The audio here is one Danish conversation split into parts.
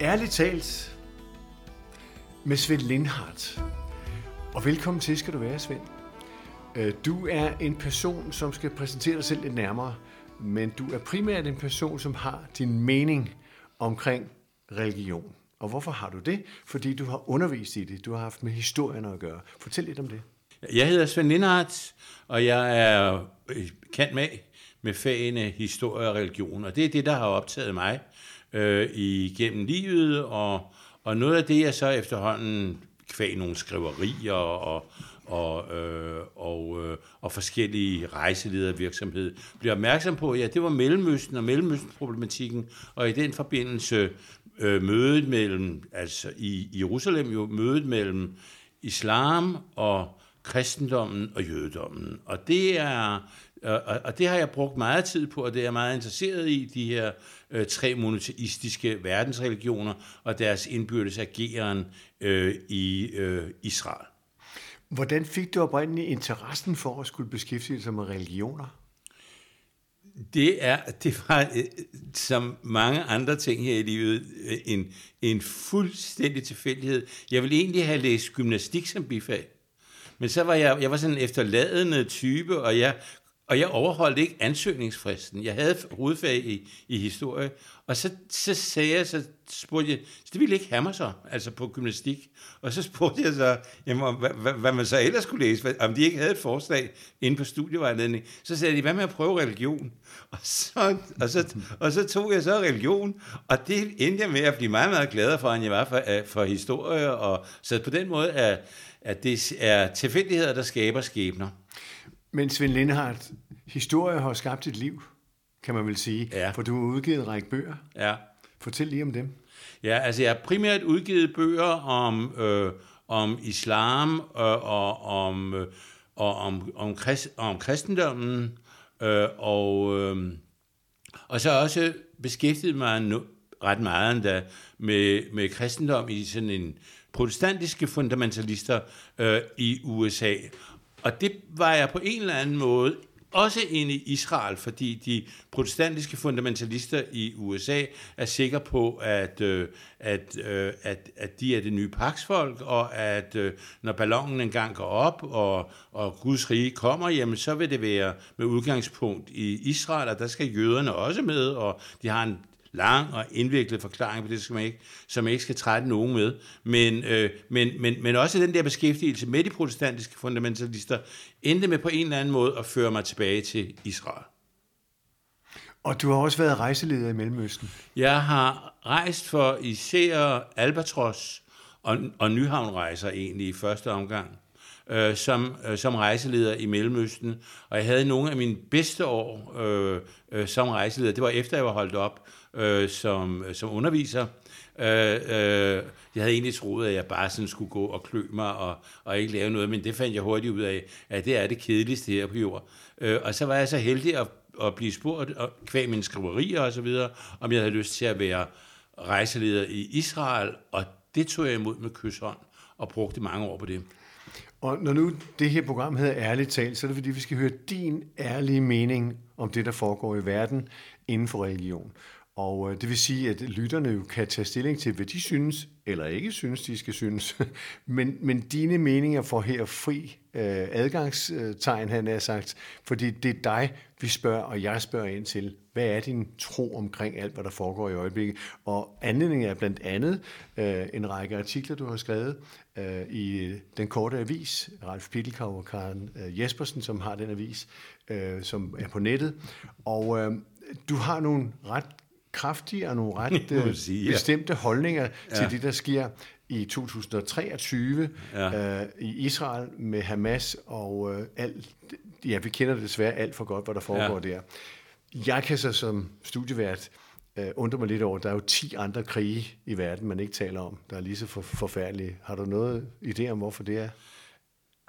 Ærligt talt med Svend Lindhardt. Og velkommen til skal du være, Svend. Øh, Du er en person, som skal præsentere dig selv lidt nærmere, men du er primært en person, som har din mening omkring religion. Og hvorfor har du det? Fordi du har undervist i det. Du har haft med historien at gøre. Fortæl lidt om det. Jeg hedder Svend Lindhardt, og jeg er øh, kendt med med fagene historie og religion, og det er det, der har optaget mig øh, igennem livet, og, og noget af det, jeg så efterhånden kvæg nogle skriverier og, og, øh, og, øh, og forskellige rejseledervirksomhed, bliver opmærksom på, ja, det var Mellemøsten og Mellemøsten-problematikken, og i den forbindelse øh, mødet mellem, altså i Jerusalem jo, mødet mellem islam og kristendommen og jødedommen. Og det er og, og det har jeg brugt meget tid på, og det er jeg meget interesseret i, de her øh, tre monoteistiske verdensreligioner og deres indbyrdes ageren øh, i øh, Israel. Hvordan fik du oprindeligt interessen for at skulle beskæftige sig med religioner? Det er, det var øh, som mange andre ting her i livet øh, en, en fuldstændig tilfældighed. Jeg ville egentlig have læst gymnastik som bifag. Men så var jeg, jeg var sådan en efterladende type, og jeg og jeg overholdt ikke ansøgningsfristen. Jeg havde hovedfag i, i historie, og så, så sagde jeg, så spurgte jeg, så det ville ikke have mig så, altså på gymnastik. Og så spurgte jeg så, jamen, hvad, hvad, hvad man så ellers skulle læse, om de ikke havde et forslag inde på studievejledning. Så sagde de, hvad med at prøve religion? Og så, og så, og så tog jeg så religion, og det endte jeg med at blive meget, meget gladere for, end jeg var for, for historie. Og, så på den måde er, at det er tilfældigheder, der skaber skæbner. Men Svend Lindhardt, historie har skabt dit liv, kan man vel sige. Ja. For du har udgivet en række bøger. Ja. Fortæl lige om dem. Ja, altså jeg har primært udgivet bøger om, øh, om islam øh, og om, øh, og om, om, krist, om kristendommen, øh, og, øh, og så også beskæftiget mig no, ret meget endda med, med kristendom i sådan en protestantiske fundamentalister øh, i USA. Og det var jeg på en eller anden måde også inde i Israel, fordi de protestantiske fundamentalister i USA er sikre på, at, øh, at, øh, at, at de er det nye paksfolk, og at øh, når ballonen engang går op, og, og Guds rige kommer, jamen så vil det være med udgangspunkt i Israel, og der skal jøderne også med, og de har en lang og indviklet forklaring på det, som jeg ikke, som jeg ikke skal trætte nogen med. Men, øh, men, men, men også den der beskæftigelse med de protestantiske fundamentalister endte med på en eller anden måde at føre mig tilbage til Israel. Og du har også været rejseleder i Mellemøsten. Jeg har rejst for især Albatros og, og Nyhavn-rejser egentlig i første omgang øh, som, øh, som rejseleder i Mellemøsten. Og jeg havde nogle af mine bedste år øh, øh, som rejseleder. Det var efter, jeg var holdt op øh, som, øh, som underviser. Øh, øh, jeg havde egentlig troet, at jeg bare sådan skulle gå og klø mig og, og ikke lave noget, men det fandt jeg hurtigt ud af, at det er det kedeligste her på jord. Øh, og så var jeg så heldig at, at blive spurgt, og kvæg mine skriverier og så videre, om jeg havde lyst til at være rejseleder i Israel, og det tog jeg imod med kysshånd og brugte mange år på det. Og når nu det her program hedder Ærligt talt, så er det fordi, vi skal høre din ærlige mening om det, der foregår i verden inden for religion. Og øh, det vil sige, at lytterne jo kan tage stilling til, hvad de synes, eller ikke synes, de skal synes. men, men dine meninger får her fri øh, adgangstegn, han har sagt, fordi det er dig, vi spørger, og jeg spørger ind til, hvad er din tro omkring alt, hvad der foregår i øjeblikket? Og anledningen er blandt andet øh, en række artikler, du har skrevet øh, i øh, den korte avis, Ralf Pittelkau og Karen øh, Jespersen, som har den avis, øh, som er på nettet. Og øh, du har nogle ret kraftige og nogle ret sige, ja. bestemte holdninger Ja. til det, der sker i 2023 Ja. øh, i Israel med Hamas og øh, alt. Ja, vi kender desværre alt for godt, hvad der foregår Ja. der. Jeg kan så som studievært øh, undre mig lidt over, at der er jo 10 andre krige i verden, man ikke taler om, der er lige så for, forfærdelige. Har du noget idé om, hvorfor det er?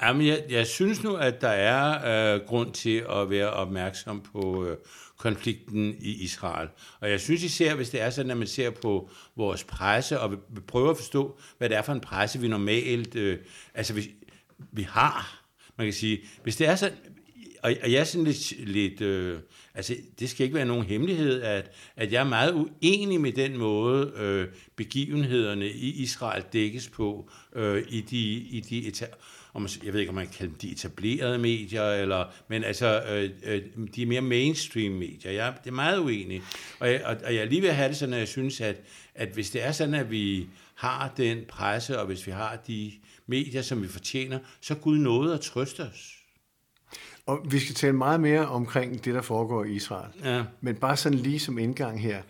Jamen, jeg, jeg synes nu, at der er øh, grund til at være opmærksom på øh, konflikten i Israel. Og jeg synes især, hvis det er sådan, at man ser på vores presse, og vi prøver at forstå, hvad det er for en presse, vi normalt... Øh, altså, vi, vi har, man kan sige, hvis det er sådan... og, og jeg er sådan lidt, lidt øh, altså det skal ikke være nogen hemmelighed, at, at jeg er meget uenig med den måde, øh, begivenhederne i Israel dækkes på øh, i de, i de om, jeg ved ikke, om man kan kalde dem de etablerede medier, eller, men altså øh, øh, de mere mainstream medier. Jeg det er meget uenig. Og jeg, og, og jeg lige vil have det sådan, at jeg synes, at, at hvis det er sådan, at vi har den presse, og hvis vi har de medier, som vi fortjener, så Gud noget at trøste os. Og vi skal tale meget mere omkring det, der foregår i Israel. Ja. Men bare sådan lige som indgang her.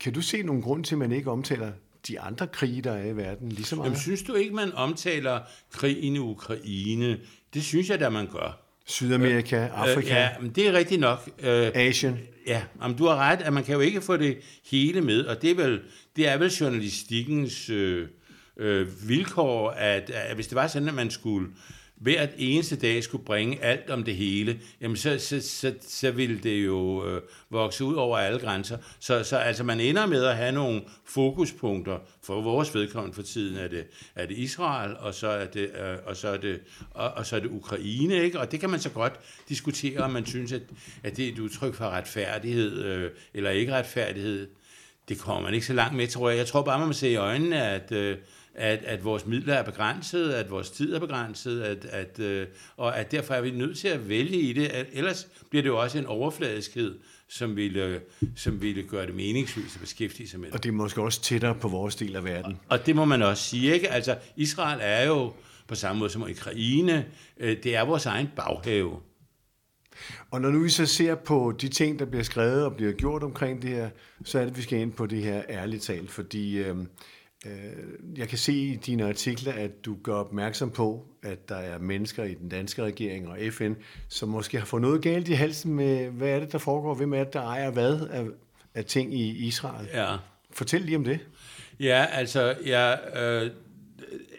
Kan du se nogen grund til, at man ikke omtaler de andre krige, der er i verden, lige så meget? Jamen, synes du ikke, man omtaler krigen i Ukraine? Det synes jeg da, man gør. Sydamerika, øh, Afrika. Øh, ja, men det er rigtigt nok. Øh, Asien. Ja, men du har ret, at man kan jo ikke få det hele med, og det er vel, det er vel journalistikkens øh, øh, vilkår, at, at hvis det var sådan, at man skulle hvert eneste dag skulle bringe alt om det hele, jamen så, så, så, så ville det jo øh, vokse ud over alle grænser. Så, så altså man ender med at have nogle fokuspunkter. For vores vedkommende for tiden er det, er det Israel, og så er det, øh, og så er det, og, og så er det Ukraine. Ikke? Og det kan man så godt diskutere, om man synes, at, at det er et udtryk for retfærdighed øh, eller ikke retfærdighed. Det kommer man ikke så langt med, tror jeg. Jeg tror bare, man må se i øjnene, at... Øh, at, at vores midler er begrænset, at vores tid er begrænset, at, at, øh, og at derfor er vi nødt til at vælge i det. At ellers bliver det jo også en overfladiskhed, som ville, som ville gøre det meningsløst at beskæftige sig med det. Og det er måske også tættere på vores del af verden. Og, og det må man også sige. Ikke? Altså, Israel er jo på samme måde som Ukraine, øh, det er vores egen baghave. Og når nu vi så ser på de ting, der bliver skrevet og bliver gjort omkring det her, så er det, at vi skal ind på det her ærligt talt, fordi øh, Øh, jeg kan se i dine artikler, at du gør opmærksom på, at der er mennesker i den danske regering og FN, som måske har fået noget galt i halsen med, hvad er det, der foregår, hvem er det, der ejer hvad af, af ting i Israel. Ja. Fortæl lige om det. Ja, altså, ja, øh,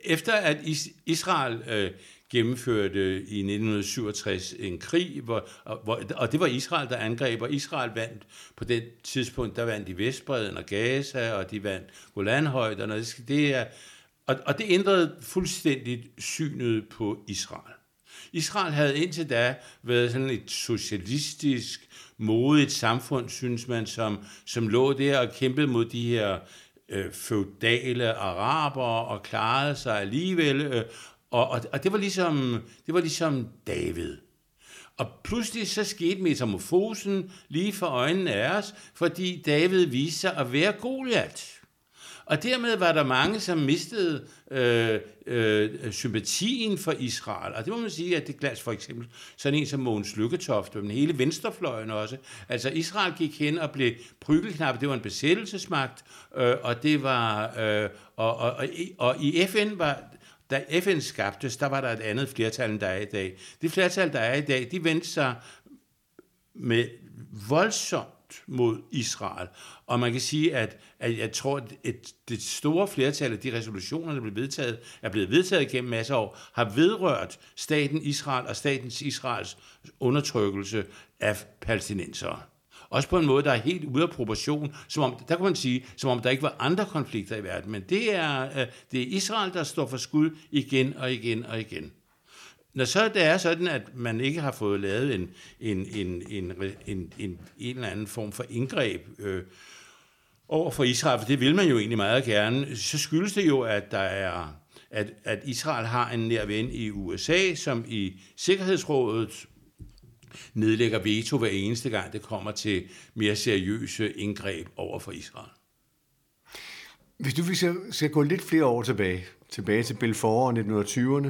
efter at Israel øh, gennemførte i 1967 en krig, hvor, hvor, og det var Israel, der angreb, og Israel vandt på det tidspunkt, der vandt de Vestbreden og Gaza, og de vandt Golanhøjderne, og det, det er, og, og det ændrede fuldstændigt synet på Israel. Israel havde indtil da været sådan et socialistisk, modigt samfund, synes man, som, som lå der og kæmpede mod de her øh, feudale araber og klarede sig alligevel. Øh, og, og, og det, var ligesom, det var ligesom David. Og pludselig så skete metamorfosen lige for øjnene af os, fordi David viste sig at være Goliat. Og dermed var der mange, som mistede øh, øh, sympatien for Israel. Og det må man sige, at det glas for eksempel sådan en som Mogens Lykketoft, men hele venstrefløjen også. Altså Israel gik hen og blev prygelknap, det var en besættelsesmagt, øh, og det var, øh, og, og, og, og i FN var da FN skabtes, der var der et andet flertal, end der er i dag. Det flertal, der er i dag, de vendte sig med voldsomt mod Israel. Og man kan sige, at, at jeg tror, at et, det store flertal af de resolutioner, der blev vedtaget, er blevet vedtaget gennem masser af år, har vedrørt staten Israel og statens Israels undertrykkelse af palæstinensere. Også på en måde, der er helt ude af proportion. Som om, der kan man sige, som om der ikke var andre konflikter i verden. Men det er, øh, det er Israel, der står for skud igen og igen og igen. Når så det er sådan, at man ikke har fået lavet en, en, en, en, en, en, en eller anden form for indgreb øh, over for Israel, for det vil man jo egentlig meget gerne, så skyldes det jo, at der er at, at Israel har en nær ven i USA, som i Sikkerhedsrådet nedlægger veto hver eneste gang, det kommer til mere seriøse indgreb over for Israel. Hvis du skal, skal gå lidt flere år tilbage, tilbage til Belfort 1920'erne,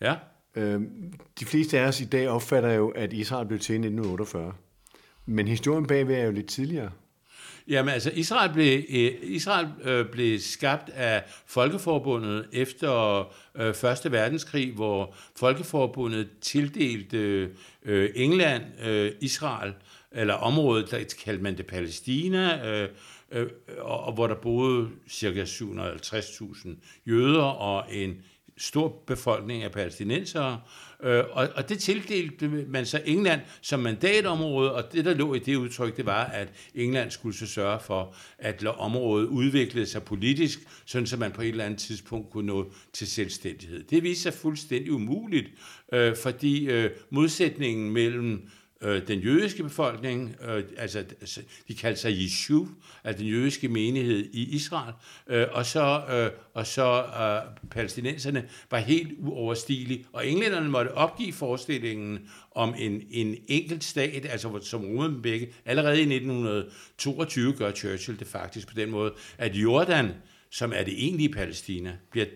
ja. øh, de fleste af os i dag opfatter jo, at Israel blev til i 1948. Men historien bagved er jo lidt tidligere. Jamen altså, Israel blev, øh, Israel, øh, blev skabt af Folkeforbundet efter øh, Første Verdenskrig, hvor Folkeforbundet tildelte øh, England øh, Israel, eller området, der kaldte man det Palæstina, øh, øh, og, og hvor der boede ca. 750.000 jøder og en stor befolkning af palæstinensere, øh, og, og det tildelte man så England som mandatområde, og det, der lå i det udtryk, det var, at England skulle så sørge for, at området udviklede sig politisk, sådan så man på et eller andet tidspunkt kunne nå til selvstændighed. Det viste sig fuldstændig umuligt, øh, fordi øh, modsætningen mellem øh, den jødiske befolkning, øh, altså, altså de kaldte sig Yeshu, altså den jødiske menighed i Israel, øh, og så, øh, og så øh, palæstinenserne var helt uoverstigelig, og englænderne måtte opgive forestillingen om en, en enkelt stat, altså som rummer begge. Allerede i 1922 gør Churchill det faktisk på den måde, at Jordan, som er det egentlige Palæstina, bliver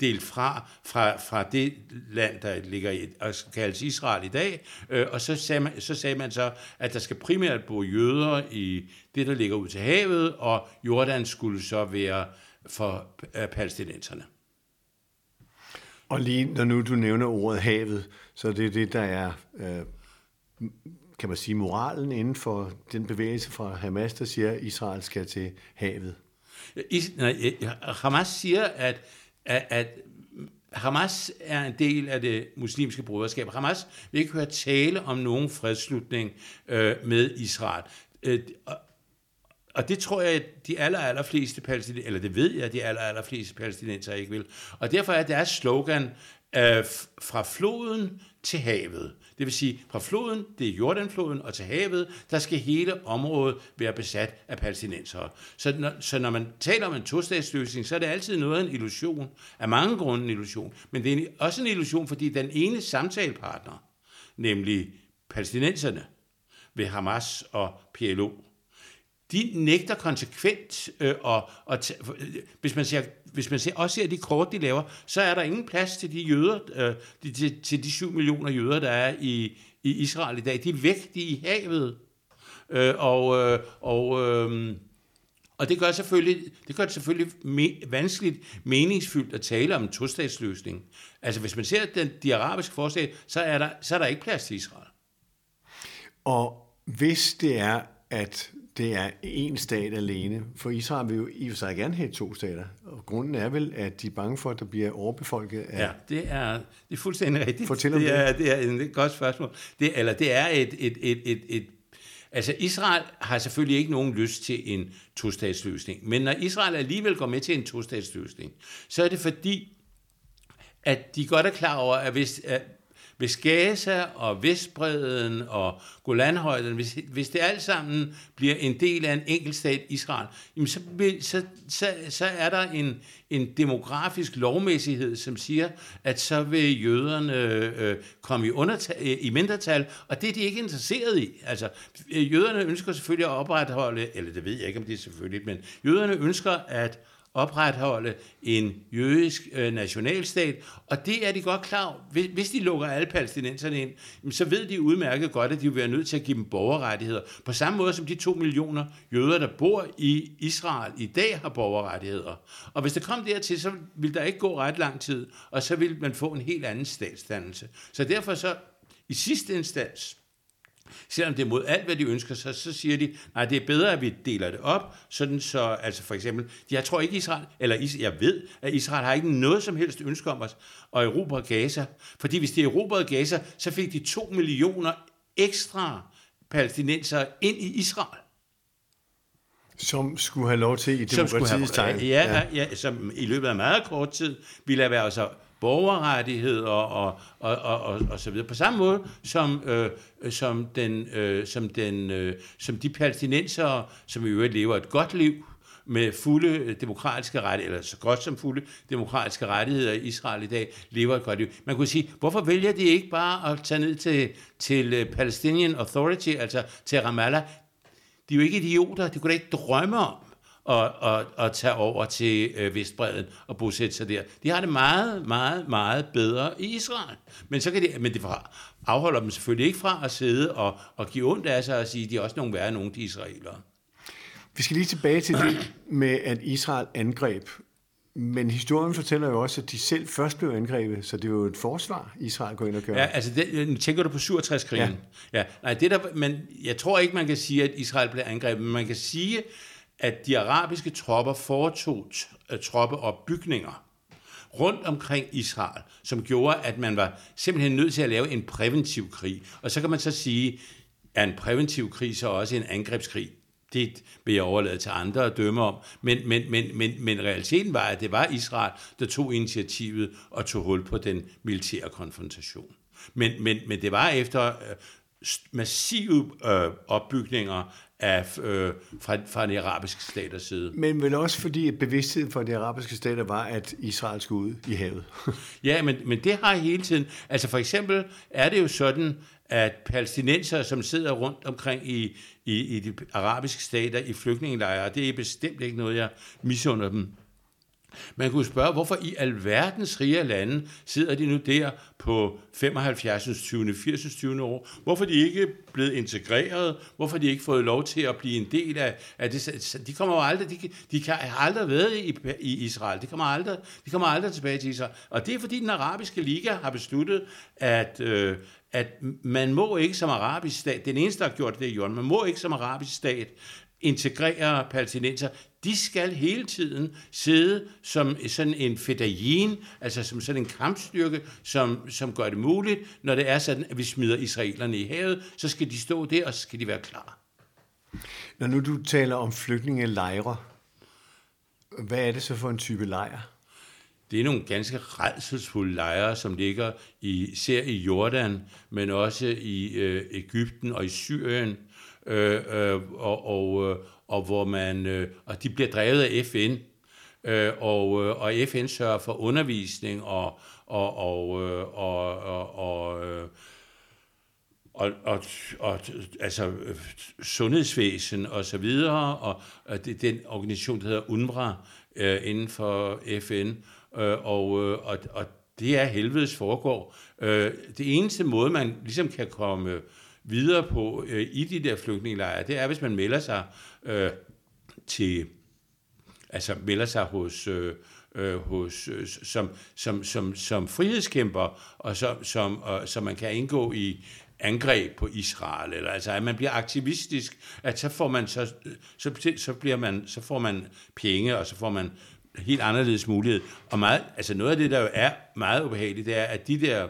delt fra, fra, fra det land, der ligger i, og kaldes Israel i dag, øh, og så sagde, man, så sagde man så, at der skal primært bo jøder i det, der ligger ud til havet, og Jordan skulle så være for øh, palæstinenserne. Og lige når nu du nævner ordet havet, så det er det, der er, øh, kan man sige, moralen inden for den bevægelse fra Hamas, der siger, at Israel skal til havet. Is, nej, Hamas siger, at at, at Hamas er en del af det muslimske broderskab. Hamas vil ikke høre tale om nogen fredsslutning øh, med Israel. Øh, og, og det tror jeg, at de aller, aller fleste palæstinenser, eller det ved jeg, at de aller, aller fleste palæstinenser ikke vil. Og derfor er deres slogan, øh, fra floden til havet. Det vil sige, fra floden, det er Jordanfloden, og til havet, der skal hele området være besat af palæstinensere. Så når, så når man taler om en tostatsløsning, så er det altid noget af en illusion. Af mange grunde en illusion. Men det er også en illusion, fordi den ene samtalepartner, nemlig palæstinenserne ved Hamas og PLO, de nægter konsekvent, øh, og, og øh, hvis man ser, hvis man ser, også ser de kort, de laver, så er der ingen plads til de jøder, øh, de, til, til de 7 millioner jøder, der er i, i Israel i dag. De er væk, de er i havet. Øh, og, øh, og, øh, og det gør selvfølgelig, det gør det selvfølgelig me, vanskeligt meningsfyldt at tale om en tostatsløsning. Altså hvis man ser den, de arabiske forslag, så er, der, så er der ikke plads til Israel. Og hvis det er, at det er én stat alene. For Israel vil jo i og for sig gerne have to stater. Og grunden er vel, at de er bange for, at der bliver overbefolket af... Ja, det er, det er fuldstændig rigtigt. Fortæl om det. Er, det er et godt spørgsmål. Det, eller det er et, et, et, et, et Altså Israel har selvfølgelig ikke nogen lyst til en tostatsløsning, men når Israel alligevel går med til en tostatsløsning, så er det fordi, at de godt er klar over, at hvis, at hvis Gaza og Vestbreden og Golanhøjden, hvis, hvis det alt sammen bliver en del af en enkelt stat Israel, jamen så, så, så, så er der en, en demografisk lovmæssighed, som siger, at så vil jøderne øh, komme i, undertal, øh, i mindretal, og det er de ikke interesseret i. Altså, øh, jøderne ønsker selvfølgelig at opretholde, eller det ved jeg ikke, om det er selvfølgelig, men jøderne ønsker at opretholde en jødisk øh, nationalstat, og det er de godt klar over. Hvis, hvis de lukker alle palæstinenserne ind, så ved de udmærket godt, at de vil være nødt til at give dem borgerrettigheder. På samme måde som de to millioner jøder, der bor i Israel i dag, har borgerrettigheder. Og hvis det kom dertil, så vil der ikke gå ret lang tid, og så vil man få en helt anden statsdannelse. Så derfor så, i sidste instans, Selvom det er mod alt, hvad de ønsker sig, så siger de, nej, det er bedre, at vi deler det op, sådan så, altså for eksempel, jeg tror ikke Israel, eller jeg ved, at Israel har ikke noget som helst ønske om os at erobre Gaza, fordi hvis de erobrede Gaza, så fik de to millioner ekstra palæstinenser ind i Israel. Som skulle have lov til i demokratiets tegn. Ja, ja, ja, som i løbet af meget kort tid ville have været altså borgerrettigheder og, og, og, og, og så videre. På samme måde som, øh, som, den, øh, som, den, øh, som de palæstinensere, som i øvrigt lever et godt liv, med fulde øh, demokratiske rettigheder, eller så godt som fulde demokratiske rettigheder i Israel i dag, lever et godt liv. Man kunne sige, hvorfor vælger de ikke bare at tage ned til, til øh, Palestinian Authority, altså til Ramallah? De er jo ikke idioter, de kunne da ikke drømme om at, at, at tage over til øh, Vestbreden og bosætte sig der. De har det meget, meget, meget bedre i Israel. Men, så kan de, men det afholder dem selvfølgelig ikke fra at sidde og, og give ondt af sig og sige, at de er også nogle værre nogle, de israelere. Vi skal lige tilbage til det med, at Israel angreb. Men historien fortæller jo også, at de selv først blev angrebet, så det er jo et forsvar, Israel går ind og gør. Ja, altså det, nu tænker du på 67-krigen. Ja. ja. Nej, det der, men jeg tror ikke, man kan sige, at Israel blev angrebet, men man kan sige, at de arabiske tropper foretog øh, troppeopbygninger, rundt omkring Israel, som gjorde, at man var simpelthen nødt til at lave en præventiv krig. Og så kan man så sige, at en præventiv krig så også en angrebskrig. Det vil jeg overlade til andre at dømme om. Men, men, men, men, men realiteten var, at det var Israel, der tog initiativet og tog hul på den militære konfrontation. Men, men, men det var efter øh, massive øh, opbygninger af, øh, fra, fra de arabiske staters side. Men vel også fordi bevidstheden for de arabiske stater var, at Israel skulle ud i havet. ja, men, men det har hele tiden. Altså for eksempel er det jo sådan, at palæstinenser, som sidder rundt omkring i, i, i de arabiske stater i flygtningelejre, det er bestemt ikke noget, jeg misunder dem. Man kunne spørge, hvorfor i alverdens rige lande sidder de nu der på 75. 20. 80. 20. år? Hvorfor er de ikke blevet integreret? Hvorfor de ikke fået lov til at blive en del af, af det? De kommer jo aldrig, de, de kan, har aldrig været i, i Israel. De kommer, aldrig, de kommer aldrig tilbage til Israel. Og det er fordi den arabiske liga har besluttet, at, øh, at man må ikke som arabisk stat, den eneste, der har gjort det, Jørgen, man må ikke som arabisk stat integrere palæstinenser, de skal hele tiden sidde som sådan en fedajin, altså som sådan en kampstyrke, som, som gør det muligt, når det er sådan, at vi smider israelerne i havet, så skal de stå der, og så skal de være klar. Når nu du taler om flygtningelejre, hvad er det så for en type lejr? Det er nogle ganske redselsfulde lejre, som ligger i, især i Jordan, men også i øh, Ægypten og i Syrien, øh, øh, og, og, øh, og hvor man øh, og de bliver drevet af FN, øh, og, øh, og FN sørger for undervisning og og og øh, og, og, og øh, og, og, og altså sundhedsvæsen og så videre, og, og det, den organisation, der hedder UNRWA øh, inden for FN, øh, og, øh, og, og det er helvedes foregår. Øh, det eneste måde, man ligesom kan komme videre på øh, i de der flygtningelejre, det er, hvis man melder sig øh, til, altså melder sig hos, øh, øh, hos øh, som, som, som, som frihedskæmper, og så, som, og, øh, så man kan indgå i angreb på Israel, eller altså at man bliver aktivistisk, at så får man så, øh, så, så bliver man, så får man penge, og så får man helt anderledes mulighed. Og meget, altså noget af det, der jo er meget ubehageligt, det er, at de der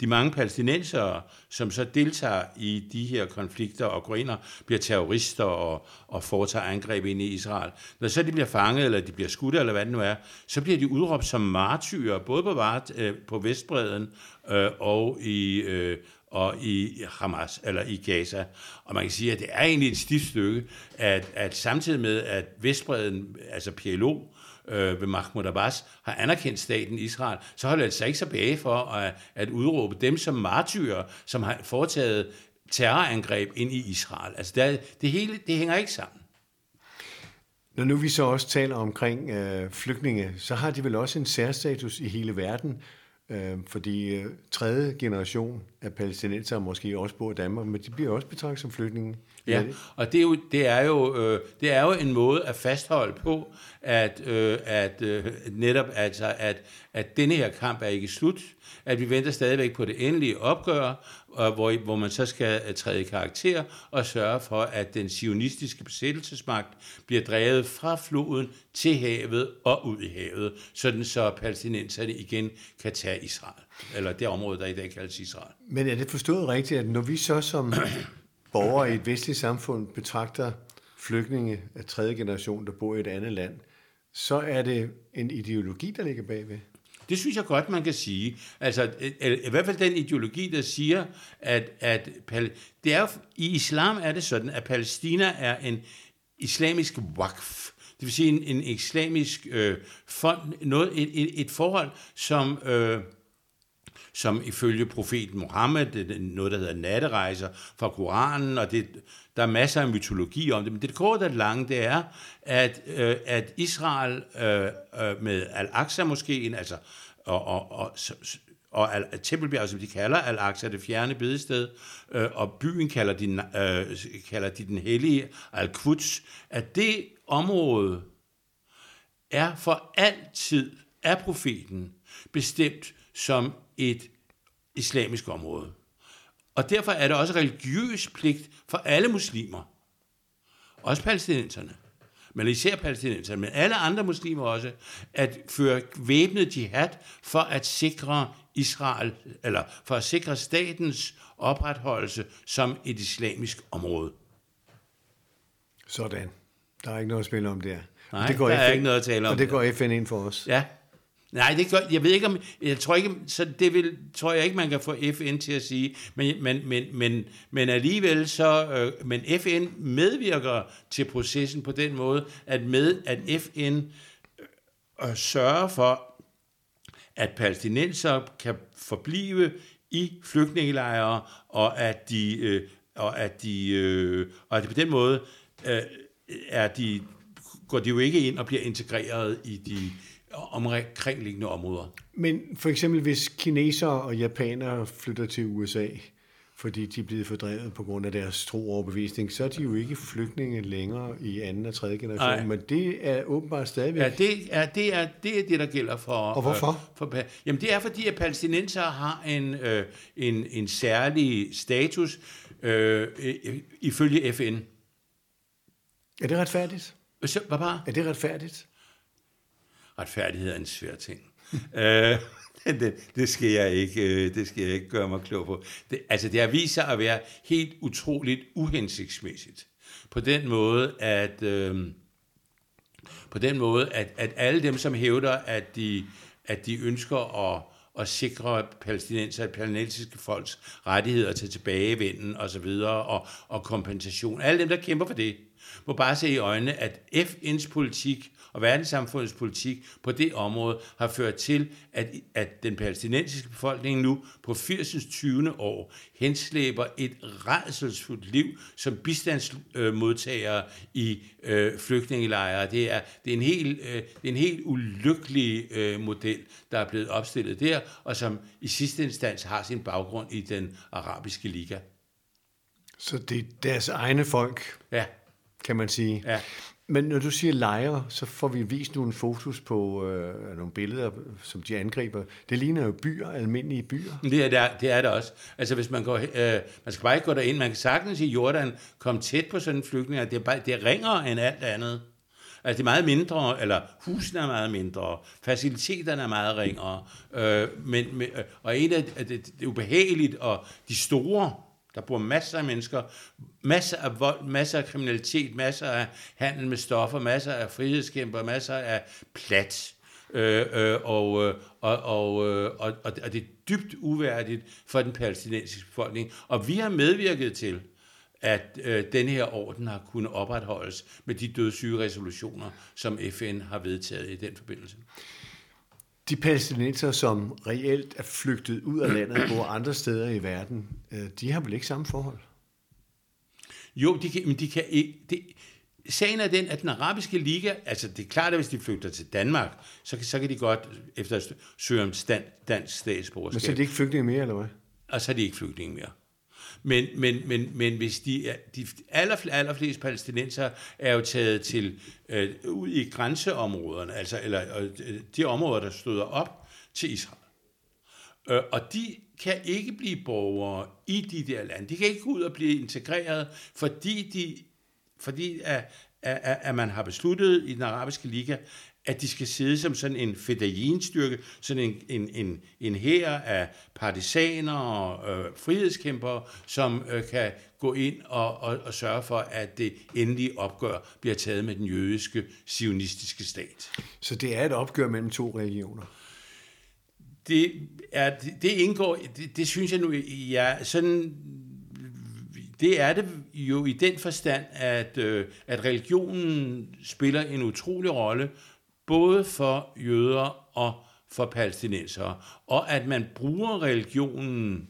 de mange palæstinensere, som så deltager i de her konflikter og går ind og bliver terrorister og, og foretager angreb ind i Israel, når så de bliver fanget, eller de bliver skudt, eller hvad det nu er, så bliver de udråbt som martyrer, både på, Vart, øh, på Vestbreden øh, og i, øh, og i Hamas, eller i Gaza. Og man kan sige, at det er egentlig et stift stykke, at, at samtidig med, at Vestbreden, altså PLO, øh, ved Mahmoud Abbas har anerkendt staten Israel, så holder det sig ikke tilbage for at, at udråbe dem som martyrer, som har foretaget terrorangreb ind i Israel. Altså det, det hele, det hænger ikke sammen. Når nu vi så også taler omkring øh, flygtninge, så har de vel også en særstatus i hele verden, øh, fordi øh, tredje generation af palæstinenser måske også bor i Danmark, men de bliver også betragtet som flygtninge. Ja, og det er jo, det er jo, øh, det er jo en måde at fastholde på, at, øh, at øh, netop altså, at, at denne her kamp er ikke slut, at vi venter stadigvæk på det endelige opgør, og hvor, hvor man så skal øh, træde i karakter og sørge for, at den sionistiske besættelsesmagt bliver drevet fra floden til havet og ud i havet, sådan så palæstinenserne igen kan tage Israel, eller det område, der i dag kaldes Israel. Men er det forstået rigtigt, at når vi så som borgere i et vestligt samfund betragter flygtninge af tredje generation, der bor i et andet land, så er det en ideologi, der ligger bagved? Det synes jeg godt, man kan sige. Altså, i hvert fald den ideologi, der siger, at, at det er, i islam er det sådan, at Palæstina er en islamisk waqf. Det vil sige en, en islamisk øh, fond, noget, et, et, et forhold, som... Øh, som ifølge profeten Mohammed, det er noget, der hedder natterejser fra Koranen, og det, der er masser af mytologi om det, men det korte og lange, det er, at, øh, at Israel øh, øh med Al-Aqsa måske, altså, og, og, og, og Al- Tempelbjerg, som de kalder Al-Aqsa, det fjerne bedested, øh, og byen kalder de, øh, kalder de den hellige Al-Quds, at det område er for altid af profeten bestemt som et islamisk område. Og derfor er det også religiøs pligt for alle muslimer, også palæstinenserne, men især palæstinenser, men alle andre muslimer også, at føre væbnet jihad for at sikre Israel, eller for at sikre statens opretholdelse som et islamisk område. Sådan. Der er ikke noget at spille om der. Nej, det går der er FN, ikke noget at tale om Og det går FN ind for os. Ja. Nej, det gør, jeg ved ikke om, jeg tror ikke, så det vil, tror jeg ikke, man kan få FN til at sige, men, men, men, men, men alligevel så, øh, men FN medvirker til processen på den måde, at med, at FN øh, øh, sørger for, at palæstinenser kan forblive i flygtningelejre, og at de, øh, og at de, øh, og at på den måde øh, er de, går de jo ikke ind og bliver integreret i de omkringliggende områder. Men for eksempel, hvis kinesere og japanere flytter til USA, fordi de er blevet fordrevet på grund af deres tro overbevisning, så er de jo ikke flygtninge længere i anden og tredje generation, Nej. men det er åbenbart stadigvæk. Ja, det er det, er, det, er det der gælder for... Og hvorfor? Øh, for jamen, det er fordi, at palæstinenser har en, øh, en, en særlig status øh, ifølge FN. Er det retfærdigt? Så, hvad bare? Er det retfærdigt? Retfærdighed er en svær ting. øh, det, det, skal jeg ikke, øh, det skal jeg ikke gøre mig klog på. Det, altså, det har vist sig at være helt utroligt uhensigtsmæssigt. På den måde, at, øh, på den måde, at, at alle dem, som hævder, at de, at de ønsker at, at sikre palæstinenser, at palæstinensiske folks rettigheder til tilbagevenden og så videre, og, og kompensation. Alle dem, der kæmper for det, må bare se i øjnene, at FN's politik og verdenssamfundets politik på det område har ført til, at, at den palæstinensiske befolkning nu på 80. 20. år henslæber et redselsfuldt liv som bistandsmodtagere i øh, flygtningelejre. Det er, det, er en helt, øh, det er en helt ulykkelig øh, model, der er blevet opstillet der, og som i sidste instans har sin baggrund i den arabiske liga. Så det er deres egne folk, Ja, kan man sige. ja. Men når du siger lejre, så får vi vist nogle fotos på øh, nogle billeder, som de angriber. Det ligner jo byer, almindelige byer. Det er, det, det er det også. Altså hvis man går, øh, man skal bare ikke gå derind, man kan sagtens i Jordan komme tæt på sådan en flygtning, det er, bare, det er ringere end alt andet. Altså det er meget mindre, eller husene er meget mindre, faciliteterne er meget ringere, øh, men, men, øh, og en af det, det, det er ubehageligt, og de store, der bor masser af mennesker, masser af vold, masser af kriminalitet, masser af handel med stoffer, masser af frihedskæmper, masser af plat. Øh, øh, og, øh, og, og, øh, og, og, og det er dybt uværdigt for den palæstinensiske befolkning. Og vi har medvirket til, at øh, denne her orden har kunnet opretholdes med de dødssyge resolutioner, som FN har vedtaget i den forbindelse. De palæstinenser, som reelt er flygtet ud af landet og bor andre steder i verden, øh, de har vel ikke samme forhold? Jo, de kan, men de kan ikke... Det, sagen er den, at den arabiske liga, altså det er klart, at hvis de flygter til Danmark, så, kan- så kan de godt efter søge om stand, dansk Men statsborgerskab. så er de ikke flygtninge mere, eller hvad? og så er de ikke flygtninge mere. Men, men, men, men hvis de, de aller, allerfleste palæstinenser er jo taget til øh, ud i grænseområderne, altså eller øh, de områder, der støder op til Israel. Øh, og de kan ikke blive borgere i de der lande. De kan ikke gå ud og blive integreret, fordi, de, fordi at, at, at man har besluttet i den arabiske liga, at de skal sidde som sådan en fedayinstyrke, sådan en, en, en, en hær af partisaner og øh, frihedskæmpere, som øh, kan gå ind og, og, og sørge for, at det endelige opgør bliver taget med den jødiske, sionistiske stat. Så det er et opgør mellem to religioner. Det, er, det, det indgår, det, det synes jeg nu, ja, sådan, det er det jo i den forstand, at, øh, at religionen spiller en utrolig rolle, både for jøder og for palæstinensere, og at man bruger religionen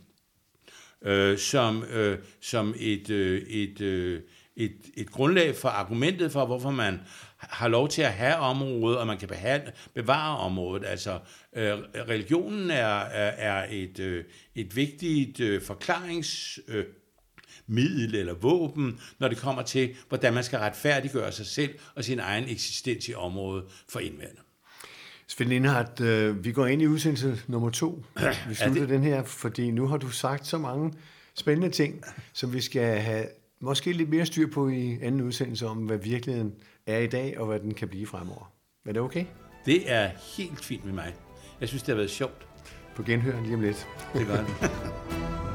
øh, som, øh, som et, øh, et, øh, et, et grundlag for argumentet for, hvorfor man har lov til at have området, og man kan behandle, bevare området. Altså, øh, religionen er, er, er et, øh, et vigtigt øh, forklarings... Øh, middel eller våben, når det kommer til, hvordan man skal retfærdiggøre sig selv og sin egen eksistens i området for indvandrere. Svend Lindhardt, øh, vi går ind i udsendelse nummer to. Vi slutter den her, fordi nu har du sagt så mange spændende ting, som vi skal have måske lidt mere styr på i anden udsendelse om, hvad virkeligheden er i dag, og hvad den kan blive fremover. Er det okay? Det er helt fint med mig. Jeg synes, det har været sjovt. På genhør lige om lidt. Det gør det.